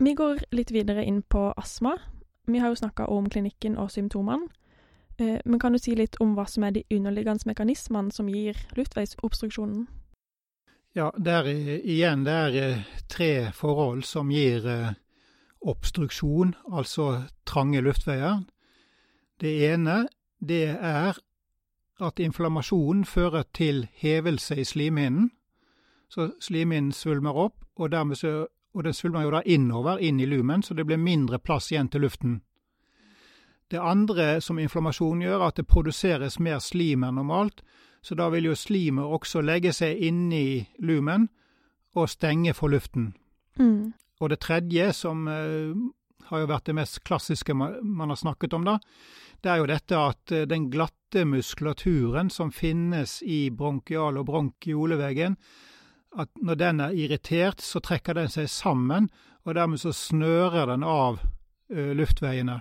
Vi går litt videre inn på astma. Vi har jo snakka om klinikken og symptomene. Eh, men kan du si litt om hva som er de underliggende mekanismene som gir luftveisobstruksjonen? Ja, det er igjen det er eh, tre forhold som gir eh, obstruksjon, altså trange luftveier. Det ene det er at inflammasjonen fører til hevelse i slimhinnen. Så slimhinnen svulmer opp, og, dermed så, og den svulmer jo da innover, inn i lumen, så det blir mindre plass igjen til luften. Det andre som inflammasjon gjør, er at det produseres mer slim enn normalt, så da vil jo slimet også legge seg inni lumen og stenge for luften. Mm. Og det tredje, som uh, har jo vært det mest klassiske man, har snakket om, da, det er jo dette at uh, den glatte muskulaturen som finnes i bronkial- og bronkioleveggen, at når den er irritert, så trekker den seg sammen, og dermed så snører den av luftveiene.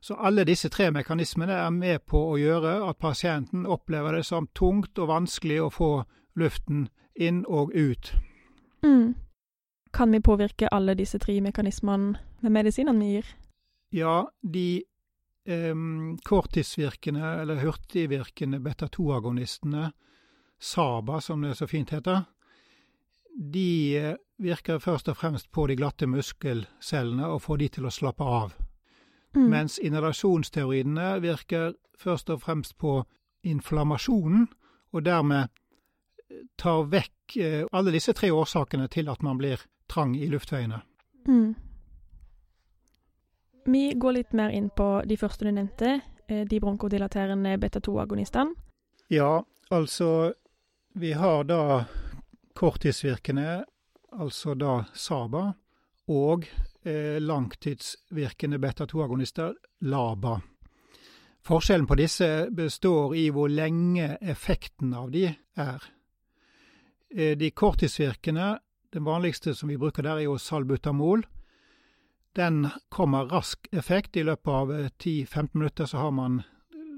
Så alle disse tre mekanismene er med på å gjøre at pasienten opplever det som tungt og vanskelig å få luften inn og ut. Mm. Kan vi påvirke alle disse tre mekanismene med medisinene vi gir? Ja, de eh, korttidsvirkende eller hurtigvirkende beta-2-agonistene, SABA som det så fint heter, de eh, virker først og fremst på de glatte muskelcellene og får de til å slappe av. Mm. Mens inhalasjonsteoriene virker først og fremst på inflammasjonen, og dermed eh, tar vekk eh, alle disse tre årsakene til at man blir trang i luftveiene. Mm. Vi går litt mer inn på de første du nevnte, de bronkodilaterende beta-2-agonistene. Ja, altså Vi har da korttidsvirkende, altså da SABA, og eh, langtidsvirkende beta-2-agonister, LABA. Forskjellen på disse består i hvor lenge effekten av de er. Eh, de korttidsvirkende, den vanligste som vi bruker der, er jo salbutamol. Den kommer rask effekt. I løpet av 10-15 eh, minutter så har man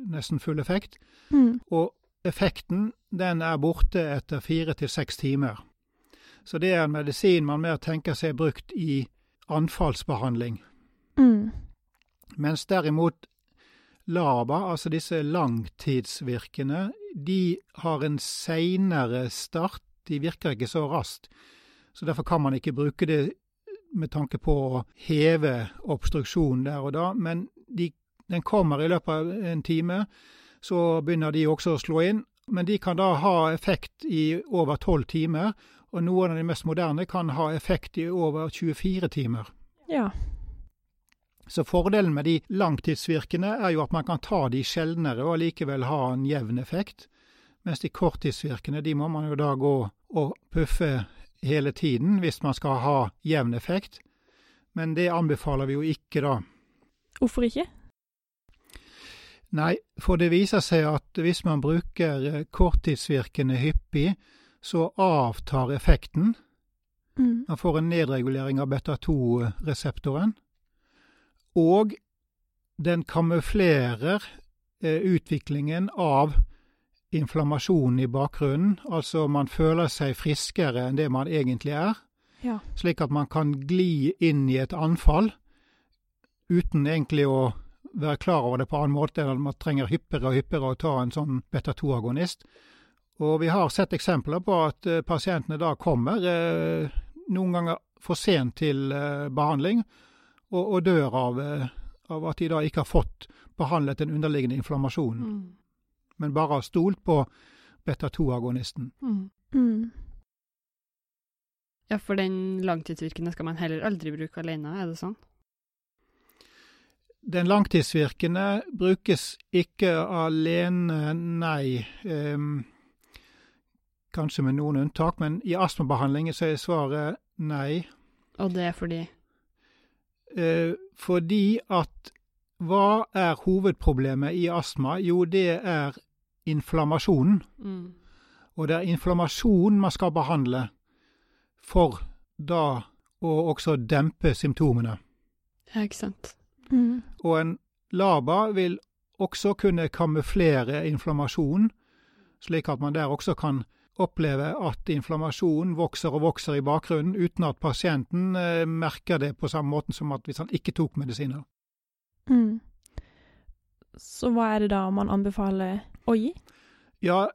nesten full effekt. Mm. Og effekten den er borte etter fire til seks timer. Så det er en medisin man mer tenker seg brukt i anfallsbehandling. Mm. Mens derimot LABA, altså disse langtidsvirkende, de har en seinere start. De virker ikke så raskt. Så derfor kan man ikke bruke det med tanke på å heve obstruksjonen der og da. Men de, den kommer i løpet av en time. Så begynner de også å slå inn. Men de kan da ha effekt i over tolv timer, og noen av de mest moderne kan ha effekt i over 24 timer. Ja. Så fordelen med de langtidsvirkende er jo at man kan ta de sjeldnere og likevel ha en jevn effekt, mens de korttidsvirkende de må man jo da gå og puffe hele tiden hvis man skal ha jevn effekt. Men det anbefaler vi jo ikke da. Hvorfor ikke? Nei, for det viser seg at hvis man bruker korttidsvirkende hyppig, så avtar effekten. Mm. Man får en nedregulering av beta-2-reseptoren. Og den kamuflerer eh, utviklingen av inflammasjonen i bakgrunnen. Altså man føler seg friskere enn det man egentlig er. Ja. Slik at man kan gli inn i et anfall uten egentlig å være klar over det på annen måte enn at man trenger hyppigere og hyppigere å ta en sånn beta-2-agonist. Og vi har sett eksempler på at uh, pasientene da kommer uh, noen ganger for sent til uh, behandling, og, og dør av, av, at de da ikke har fått behandlet den underliggende inflammasjonen, mm. men bare har stolt på beta-2-agonisten. Mm. Mm. Ja, for den langtidsvirkende skal man heller aldri bruke alene, er det sånn? Den langtidsvirkende brukes ikke alene, nei. Um, kanskje med noen unntak, men i astmabehandlingen så er svaret nei. Og det er fordi? Eh, fordi at hva er hovedproblemet i astma? Jo, det er inflammasjonen. Mm. Og det er inflammasjon man skal behandle for da å også dempe symptomene. Ja, ikke sant. Mm. Og en LABA vil også kunne kamuflere inflammasjon, slik at man der også kan oppleve at inflammasjonen vokser og vokser i bakgrunnen uten at pasienten eh, merker det på samme måte som at hvis han ikke tok medisiner. Mm. Så hva er det da man anbefaler å gi? Ja,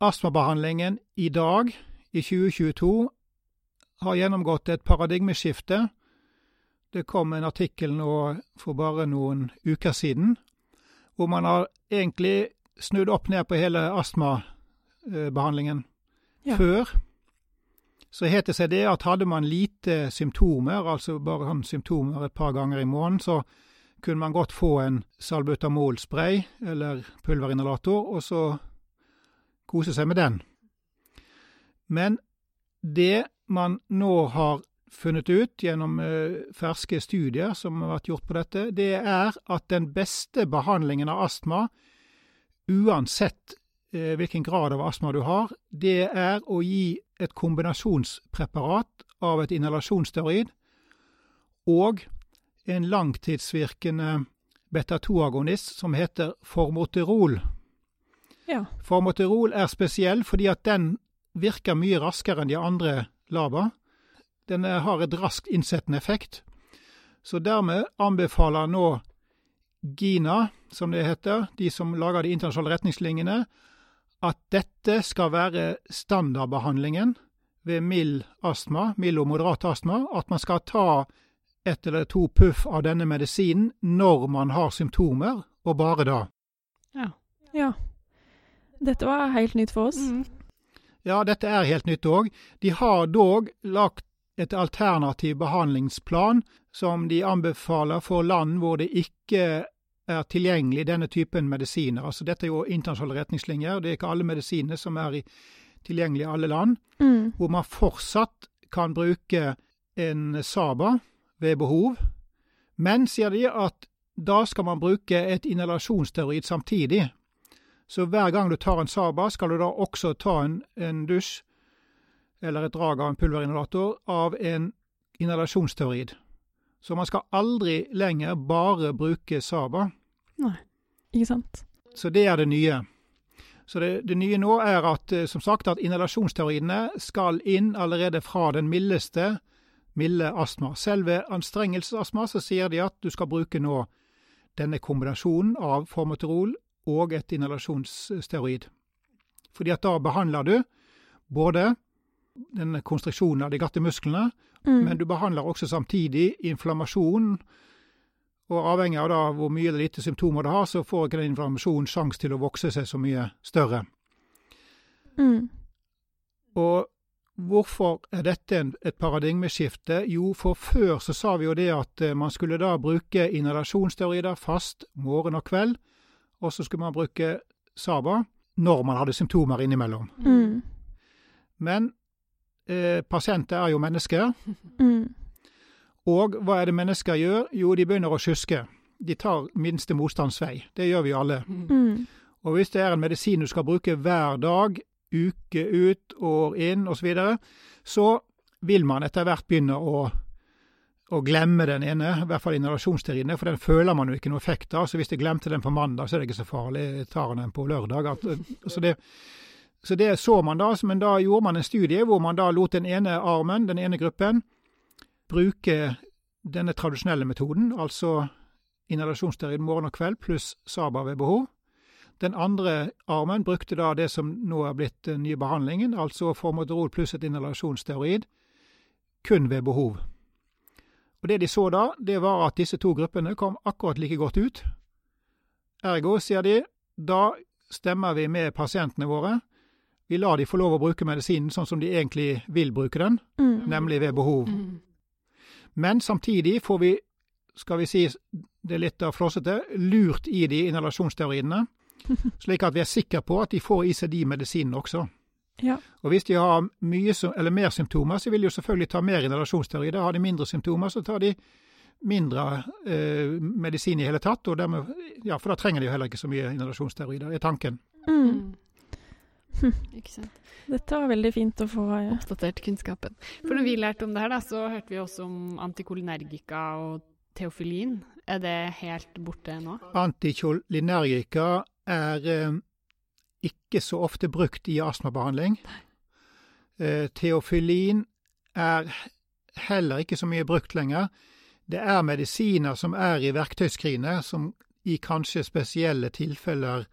astmabehandlingen i dag, i 2022, har gjennomgått et paradigmeskifte. Det kom en artikkel nå for bare noen uker siden, hvor man har egentlig snudd opp ned på hele astmabehandlingen. Ja. Før så het det seg det at hadde man lite symptomer, altså bare sånn symptomer et par ganger i måneden, så kunne man godt få en salbutamolspray eller pulverinhalator, og så kose seg med den. Men det man nå har funnet ut gjennom eh, ferske studier som har vært gjort på dette, det er at den beste behandlingen av astma, uansett eh, hvilken grad av astma du har, det er å gi et kombinasjonspreparat av et inhalasjonsteorid og en langtidsvirkende beta-2-agonist som heter Formoterol. Ja. Formoterol er spesiell fordi at den virker mye raskere enn de andre LABA. Den har et raskt innsettende effekt. Så dermed anbefaler nå GINA, som det heter, de som lager de internasjonale retningslinjene, at dette skal være standardbehandlingen ved mild astma, mild og moderat astma, at man skal ta ett eller to puff av denne medisinen når man har symptomer, og bare da. Ja. Ja. Dette var helt nytt for oss. Mm. Ja, dette er helt nytt òg. De har dog lagt et alternativ behandlingsplan som de anbefaler for land hvor det ikke er tilgjengelig denne typen medisiner. Altså Dette er jo internasjonale retningslinjer. Det er ikke alle medisiner som er tilgjengelig i alle land. Mm. Hvor man fortsatt kan bruke en Saba ved behov. Men, sier de, at da skal man bruke et inhalasjonssteroid samtidig. Så hver gang du tar en Saba, skal du da også ta en, en dusj eller et drag av en pulverinhalator av en inhalasjonsteorid. Så man skal aldri lenger bare bruke Saba. Nei, Ikke sant? Så det er det nye. Så det, det nye nå er at, eh, som sagt, at inhalasjonsteoridene skal inn allerede fra den mildeste milde astma. Selv ved anstrengelsesastma så sier de at du skal bruke nå denne kombinasjonen av formoterol og et inhalasjonsteorid. Fordi at da behandler du både den konstruksjonen av de glatte musklene, Mm. men du behandler også samtidig inflammasjon. Og avhengig av da hvor mye eller lite symptomer du har, så får ikke den inflammasjonen sjanse til å vokse seg så mye større. Mm. Og hvorfor er dette en, et paradigmeskifte? Jo, for før så sa vi jo det at eh, man skulle da bruke inhalasjonsteorider fast morgen og kveld, og så skulle man bruke Saba når man hadde symptomer innimellom. Mm. Men eh, pasienter er jo mennesker, Mm. og hva er det mennesker gjør? Jo, de begynner å sjuske. De tar minste motstands vei. Det gjør vi alle. Mm. Og hvis det er en medisin du skal bruke hver dag, uke ut, år inn osv., så, videre, så vil man etter hvert begynne å, å glemme den ene, i hvert fall inhalasjonsteroidene, for den føler man jo ikke noe effekt av. Så hvis jeg glemte den på mandag, så er det ikke så farlig. Jeg tar den på lørdag. At, så, det, så det så man da, men da gjorde man en studie hvor man da lot den ene armen, den ene gruppen, bruke denne tradisjonelle metoden, altså inhalasjonssteroid morgen og kveld pluss Saba ved behov. Den andre armen brukte da det som nå er blitt den nye behandlingen, altså formoderol pluss et inhalasjonsteorid, kun ved behov. Og Det de så da, det var at disse to gruppene kom akkurat like godt ut. Ergo, sier de, da stemmer vi med pasientene våre. Vi lar de få lov å bruke medisinen sånn som de egentlig vil bruke den, Mm. nemlig ved behov. Mm. Men samtidig får vi, skal vi si det er litt av flåsete, lurt i de inhalasjonsteoriene, slik at vi er sikre på at de får i seg de medisinene også. Ja. Og hvis de har mye, eller mer symptomer, så vil de jo selvfølgelig ta mer inhalasjonsteroider. Har de mindre symptomer, så tar de mindre eh, medisin i hele tatt. Og dermed, ja, for da trenger de jo heller ikke så mye inhalasjonsteroider, er tanken. Mm. Mm. Ikke sant. Dette var veldig fint å få ja. Oppdatert kunnskapen. For når vi lærte om det her, da, så hørte vi også om antikolinergika og teofilin. Er det helt borte nå? Antikolinergika er eh, ikke så ofte brukt i astmabehandling. Eh, teofilin er heller ikke så mye brukt lenger. Det er medisiner som er i verktøyskrinet, som i kanskje spesielle tilfeller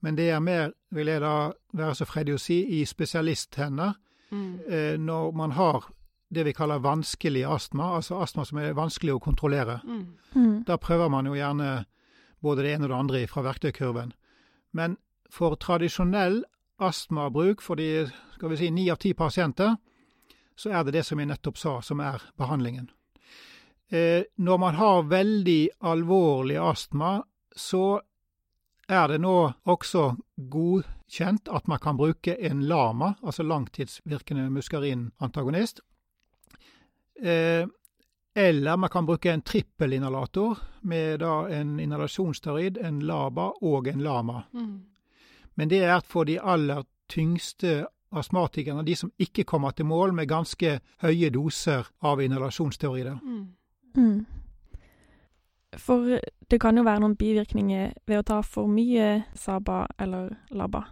Men det er mer, vil jeg da være så fredig å si, i spesialisthender. Mm. Eh, når man har det vi kaller vanskelig astma, altså astma som er vanskelig å kontrollere. Mm. Mm. Da prøver man jo gjerne både det ene og det andre fra verktøykurven. Men for tradisjonell astmabruk for de skal vi si, ni av ti pasienter, så er det det som jeg nettopp sa, som er behandlingen. Eh, når man har veldig alvorlig astma, så er det nå også godkjent at man kan bruke en LAMA, altså langtidsvirkende muskarinantagonist. Eh, eller man kan bruke en trippelinhalator med da en inhalasjonsteroid, en LABA og en LAMA. Mm. Men det er for de aller tyngste astmatikerne, de som ikke kommer til mål med ganske høye doser av inhalasjonsteorider. Mm. Mm. For det kan jo være noen bivirkninger ved å ta for mye Saba eller Laba.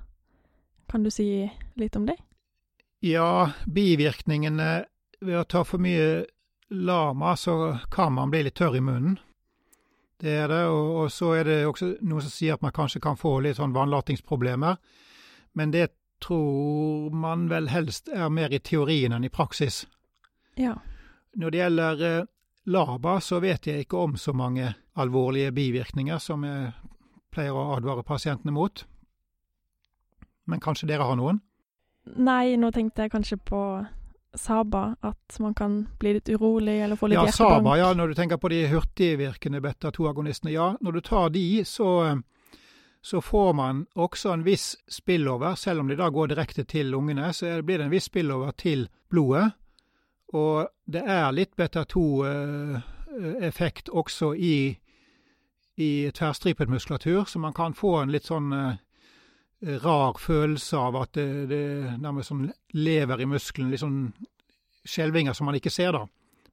Kan du si litt om det? Ja, bivirkningene ved å ta for mye lama, så kan man bli litt tørr i munnen. Det er det, og, og så er det også noen som sier at man kanskje kan få litt sånn vannlatingsproblemer. Men det tror man vel helst er mer i teorien enn i praksis. Ja. Når det gjelder eh, LABA, så vet jeg ikke om så mange alvorlige bivirkninger som jeg pleier å advare pasientene mot. Men kanskje dere har noen? Nei, nå tenkte jeg kanskje på Saba, at man kan bli litt urolig eller få litt Ja, hjertebank. Saba, ja, når du tenker på de hurtigvirkende beta-2-agonistene. Ja, når du tar de, så, så får man også en viss spillover, selv om de da går direkte til lungene, så blir det en viss spillover til blodet. Og det er litt beta-2-effekt også i, i tverrstripet muskulatur, så man kan få en litt sånn eh, rar følelse av at det, det nærmest sånn lever i muskelen, litt sånn skjelvinger som man ikke ser, da.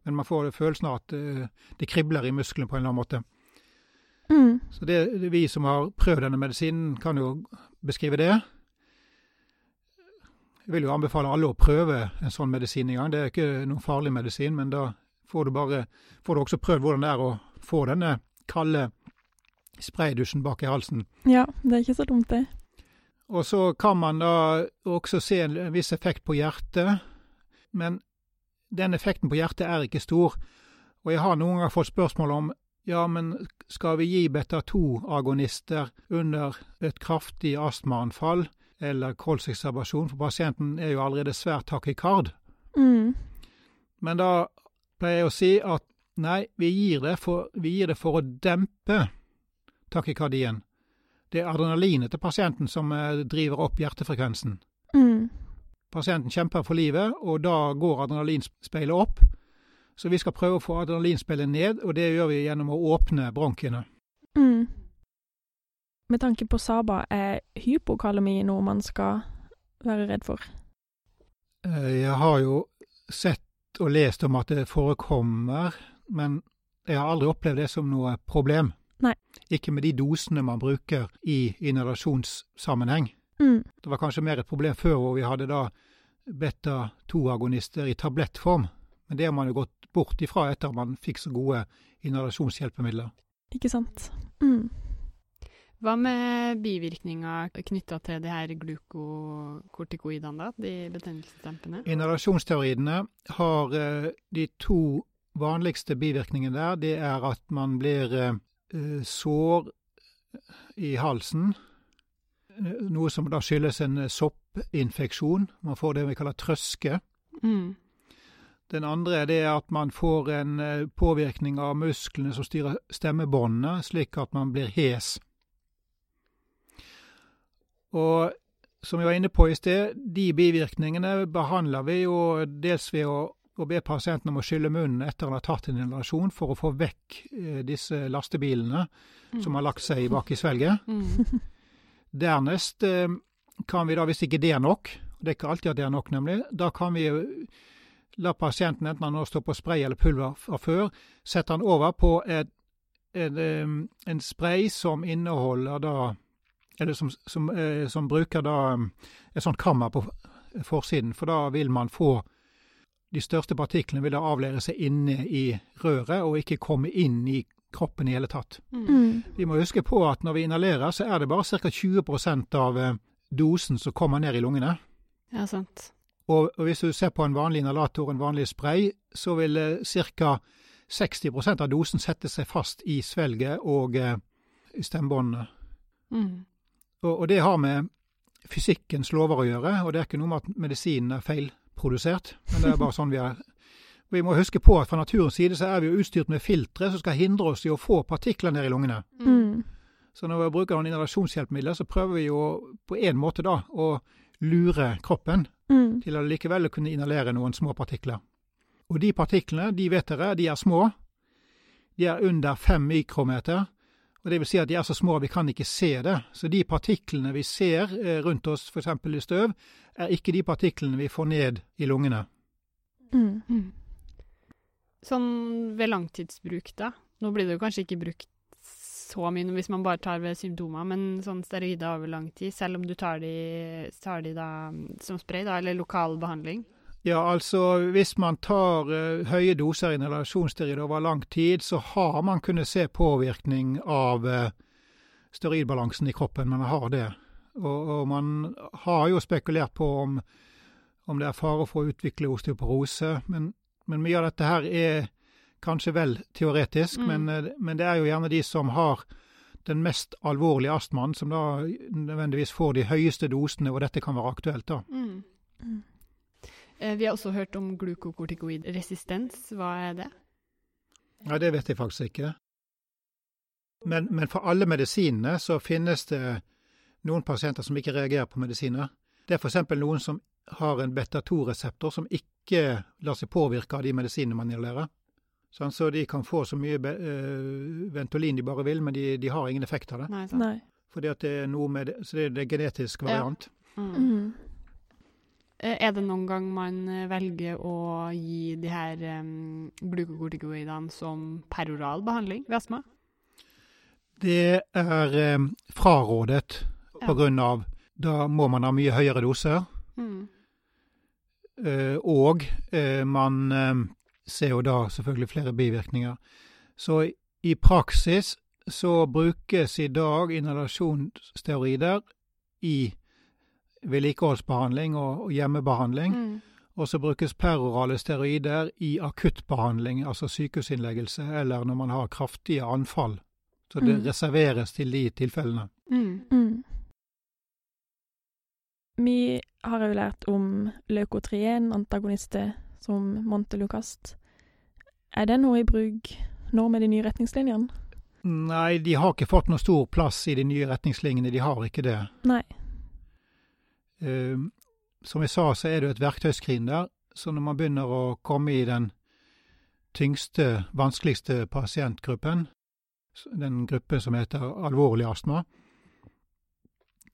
Men man får følelsen av at eh, det kribler i muskelen på en eller annen måte. Mm. Så det, det vi som har prøvd denne medisinen, kan jo beskrive det. Jeg vil jo anbefale alle å prøve en sånn medisin en gang. Det er ikke noen farlig medisin, men da får du bare får du også prøvd hvordan det er å få denne kalde spraydusjen bak i halsen. Ja, det er ikke så dumt, det. Og så kan man da også se en viss effekt på hjertet, men den effekten på hjertet er ikke stor. Og jeg har noen ganger fått spørsmål om ja, men skal vi gi beta-2-agonister under et kraftig astmaanfall eller kolsekserbasjon, for pasienten er jo allerede svært takikard. Mm. Men da pleier jeg å si at nei, vi gir det for, vi gir det for å dempe takikardien. Det er adrenalinet til pasienten som eh, driver opp hjertefrekvensen. Mm. Pasienten kjemper for livet, og da går adrenalinspeilet opp. Så vi skal prøve å få adrenalinspeilet ned, og det gjør vi gjennom å åpne bronkiene. Mm. Med tanke på Saba, er hypokalemi noe man skal være redd for? Eh, Jeg har jo sett og lest om at det forekommer, men jeg har aldri opplevd det som noe problem. Nei. Ikke med de dosene man bruker i inhalasjonssammenheng. Mm. Det var kanskje mer et problem før hvor vi hadde da beta-2-agonister i tablettform, men det har man jo gått bort ifra etter at man fikk så gode inhalasjonshjelpemidler. Ikke sant? Mm. Hva med bivirkninger knytta til de her glukokortikoidene, da? De betennelsesdempende? Inhalasjonsteroidene har eh, de to vanligste bivirkningene der. Det er at man blir eh, sår i halsen, eh, noe som da skyldes en soppinfeksjon. Man får det vi kaller trøske. Mm. Den andre er det at man får en påvirkning av musklene som styrer stemmebåndene, slik at man blir hes. Og som vi var inne på i sted, de bivirkningene behandler vi jo dels ved å, å be pasienten om å skylle munnen etter han har tatt en inhalasjon, for å få vekk eh, disse lastebilene som har lagt seg bak i svelget. Mm. Dernest eh, kan vi da, hvis ikke det er nok, det er ikke alltid at det er nok nemlig, da kan vi la pasienten, enten han nå står på spray eller pulver fra før, sette han over på et, et, eh, en spray som inneholder da eller som, som, eh, som bruker da um, et sånt kammer på forsiden, for da vil man få de største partiklene vil da avleire seg inne i røret og ikke komme inn i kroppen i hele tatt. Mm. Mm. Vi må huske på at når vi inhalerer, så er det bare ca. 20% av eh, dosen som kommer ned i lungene. Ja, sant. Og, og hvis du ser på en vanlig inhalator, en vanlig spray, så vil eh, ca. 60% av dosen sette seg fast i svelget og eh, i stemmebåndene. Mm. Og, og det har med fysikkens lover å gjøre, og det er ikke noe med at medisinen er feilprodusert, men det er bare sånn vi er. Vi må huske på at fra naturens side så er vi jo utstyrt med filtre som skal hindre oss i å få partikler ned i lungene. Mm. Så når vi bruker noen inhalasjonshjelpemidler, så prøver vi jo på en måte da å lure kroppen Mm. til å likevel kunne inhalere noen små partikler. Og de partiklene, de vet dere, de er små. De er under fem mikrometer. Og det vil si at de er så små at vi kan ikke se det. Så de partiklene vi ser eh, rundt oss, f.eks. i støv, er ikke de partiklene vi får ned i lungene. Mm. Mm. Sånn ved langtidsbruk, da. Nå blir det jo kanskje ikke brukt så mye hvis man bare tar ved symptomer, men sånn steroider over lang tid, selv om du tar de, tar de da som spray, da, eller lokal behandling? Ja, altså hvis man tar uh, høye doser inhalasjonssteroid over lang tid, så har man kunnet se påvirkning av uh, steroidbalansen i kroppen. Man har det. Og, og man har jo spekulert på om, om det er fare for å utvikle osteoporose, men, men mye av dette her er kanskje vel teoretisk, Mm. men, uh, men det er jo gjerne de som har den mest alvorlige astmaen, som da nødvendigvis får de høyeste dosene, hvor dette kan være aktuelt. da. Mm. Eh, vi har også hørt om glukokortikoidresistens. Hva er det? Ja, det vet jeg faktisk ikke. Men, men for alle medisinene så finnes det noen pasienter som ikke reagerer på medisiner. Det er f.eks. noen som har en beta-2-reseptor som ikke lar seg påvirke av de medisinene man inhalerer. Sånn, så de kan få så mye be- eh, Ventolin de bare vil, men de, de har ingen effekt av det. Nei. Nei. Fordi at det er noe med det, så det er det genetisk variant. Mm. Mm. Eh, Er det noen gang man eh, velger å gi de her um, glukokortikoidene som peroral behandling ved astma? Det er um, frarådet Ja. av Da må man ha mye høyere doser. Mm. Uh, og uh, man eh, ser jo da selvfølgelig flere bivirkninger. Så i- i praksis så brukes i dag inhalasjonsteorider i vedlikeholdsbehandling og hjemmebehandling. Mm. Og så brukes perorale steroider i akuttbehandling, altså sykehusinnleggelse, eller når man har kraftige anfall. Så det Mm. reserveres til de tilfellene. Mm. Mm. Vi har jo lært om leukotrien, antagonister som Montelukast. Er det noe i bruk nå med de nye retningslinjene? Nei, de har ikke fått noe stor plass i de nye retningslinjene. De har ikke det. Nei. Eh, som jeg sa, så er det et verktøyskrin der. Så når man begynner å komme i den tyngste, vanskeligste pasientgruppen, den gruppen som heter alvorlig astma,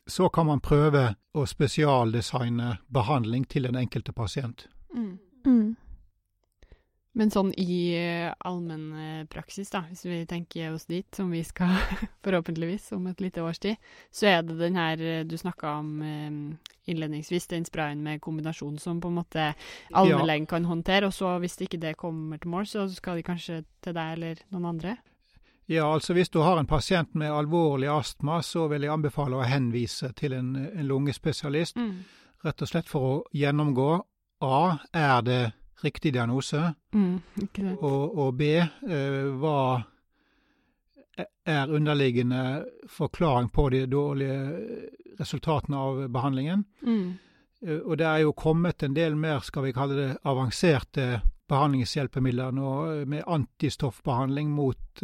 så kan man prøve å spesialdesigne behandling til den enkelte pasient. Mm. Mm. Men sånn i uh, allmennpraksis, da, hvis vi tenker oss dit, som vi skal forhåpentligvis om et lite års tid, så er det den her eh, du snakka om eh, innledningsvis, den sprayen med kombinasjon som på en måte allmennlegen kan håndtere, og så hvis ikke det kommer til mål, så skal de kanskje til deg eller noen andre? Ja, altså hvis du har en pasient med alvorlig astma, så vil jeg anbefale å henvise til en, en lungespesialist, Mm. rett og slett for å gjennomgå A. Er det riktig diagnose? Mm. Og, og B. Eh, hva er underliggende forklaring på de dårlige resultatene av behandlingen? Mm. Eh, og det er jo kommet en del mer, skal vi kalle det, avanserte behandlingshjelpemidler nå, eh, med antistoffbehandling mot,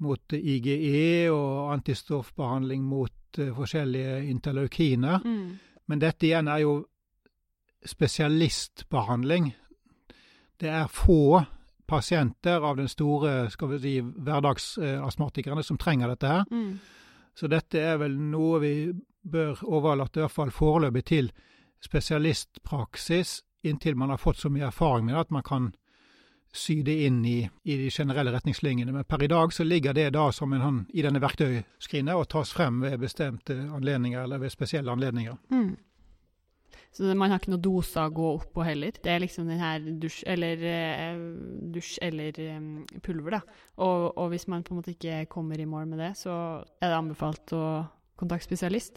mot IGE og antistoffbehandling mot forskjellige interleukiner. Mm. Men dette igjen er jo spesialistbehandling. Det er få pasienter av den store skal vi si, hverdagsastmatikerne som trenger dette her. Mm. Så dette er vel noe vi bør overlate, i hvert fall foreløpig, til spesialistpraksis, inntil man har fått så mye erfaring med det at man kan sy det inn i, i, de generelle retningslinjene. Men per i dag så ligger det da som en hånd i denne verktøyskrinet og tas frem ved bestemte anledninger eller ved spesielle anledninger. Mm. Så man har ikke noen doser å gå opp på heller. Det er liksom den her dusj eller, eh, dusj eller pulver, da. Og, og, hvis man på en måte ikke kommer i mål med det, så er det anbefalt å kontakte spesialist.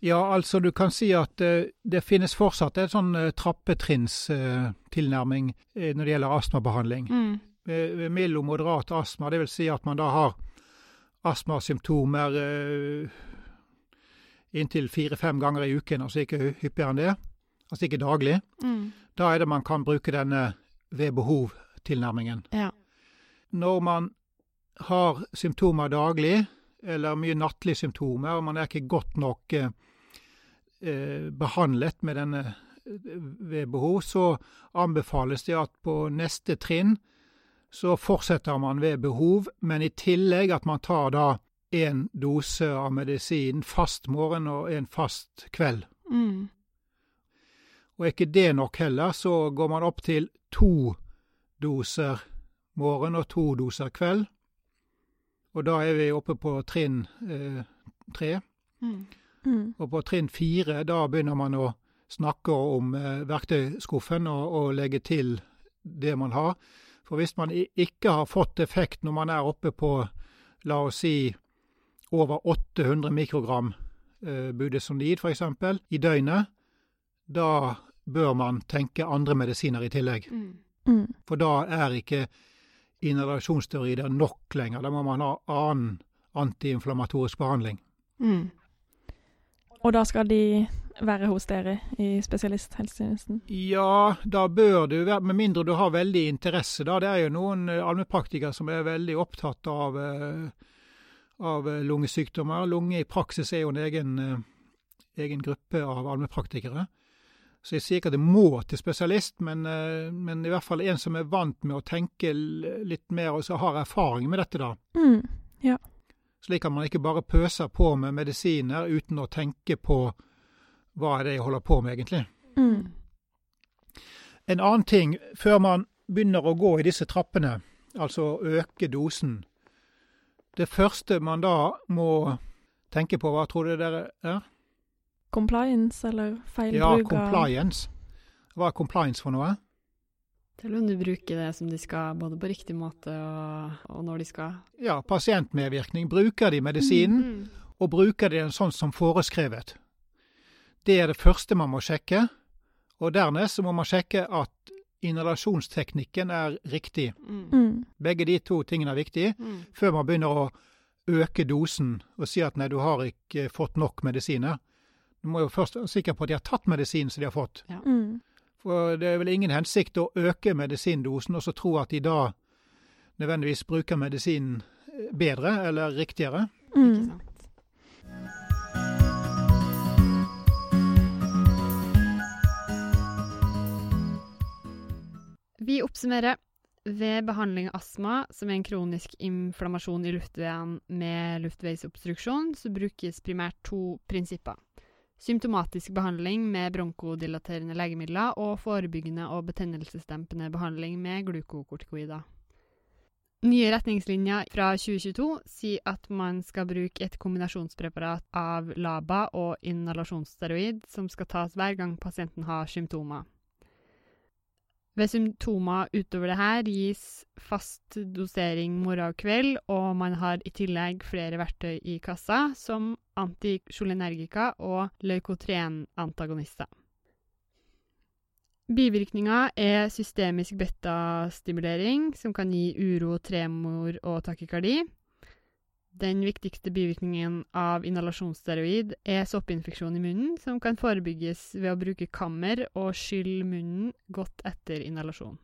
Ja, altså du kan si at uh, det finnes fortsatt en sånn trappetrinstilnærming uh, når det gjelder astmabehandling. Mm. Mild og moderat astma, det vil si at man da har astmasymptomer inntil fire-fem ganger i uken, altså ikke hyppigere enn det, altså ikke daglig. Mm. Da er det man kan bruke denne ved behov-tilnærmingen. Ja. Når man har symptomer daglig, eller mye nattlige symptomer, og man er ikke godt nok eh, Eh, behandlet med denne eh, ved behov, så anbefales det at på neste trinn så fortsetter man ved behov, men i tillegg at man tar da én dose av medisin fast morgen og en fast kveld. Mm. Og er ikke det nok heller, så går man opp til to doser morgen og to doser kveld. Og da er vi oppe på trinn eh, tre. Mm. Mm. Og på trinn fire, da begynner man å snakke om eh, verktøyskuffen og, og, legge til det man har. For hvis man ikke har fått effekt når man er oppe på, la oss si, over 800 mikrogram eh, budesonid f.eks. i døgnet, da bør man tenke andre medisiner i tillegg. Mm. Mm. For da er ikke inhalasjonsteorier nok lenger. Da må man ha annen antiinflamatorisk behandling. Mm. Og da skal de være hos dere i spesialisthelsetjenesten? Ja, da bør du være, med mindre du har veldig interesse. da. Det er jo noen uh, allmennpraktikere som er veldig opptatt av, uh, av uh, lungesykdommer. Lunge i praksis er jo en egen, egen gruppe av allmennpraktikere. Så jeg sier ikke at det må til spesialist, men, men, i hvert fall en som er vant med å tenke litt mer, og som har erfaring med dette, da. Mm, ja slik at man ikke bare pøser på med medisiner uten å tenke på hva er det jeg holder på med, egentlig. Mm. En annen ting, før man begynner å gå i disse trappene, altså øke dosen Det første man da må tenke på, hva tror dere det er? Compliance, eller feil ja, bruk av Ja, compliance. Hva er compliance for noe? Til om du bruker det som de skal, både på riktig måte og, og når de skal. Ja, pasientmedvirkning. Bruker de medisinen, mm, -hmm. og bruker de den sånn som foreskrevet. Det er det første man må sjekke. Og dernest så må man sjekke at inhalasjonsteknikken er riktig. Mm. mm. Begge de to tingene er viktige mm. før man begynner å øke dosen og si at nei, du har ikke fått nok medisiner. Du må jo først være sikker på at de har tatt medisinen som de har fått. Ja. Mm. For det er vel ingen hensikt å øke medisindosen og så tro at de da nødvendigvis bruker medisinen bedre eller riktigere. Mm. Vi oppsummerer. Ved behandling av astma, som er en kronisk inflammasjon i luftveien med luftveisobstruksjon, så brukes primært to prinsipper symptomatisk behandling med bronkodilaterende legemidler og forebyggende og betennelsesdempende behandling med glukokortikoider. Nye retningslinjer fra 2022 sier at man skal bruke et kombinasjonspreparat av LABA og inhalasjonssteroid som skal tas hver gang pasienten har symptomer. Ved symptomer utover det her gis fast dosering morgen og kveld, og man har i tillegg flere verktøy i kassa, som anticholinergika og leukotren-antagonister. Bivirkninger er systemisk beta-stimulering, som kan gi uro, tremor og takykardi. Den viktigste bivirkningen av inhalasjonssteroid er soppinfeksjon i munnen, som kan forebygges ved å bruke kammer og skylle munnen godt etter inhalasjon.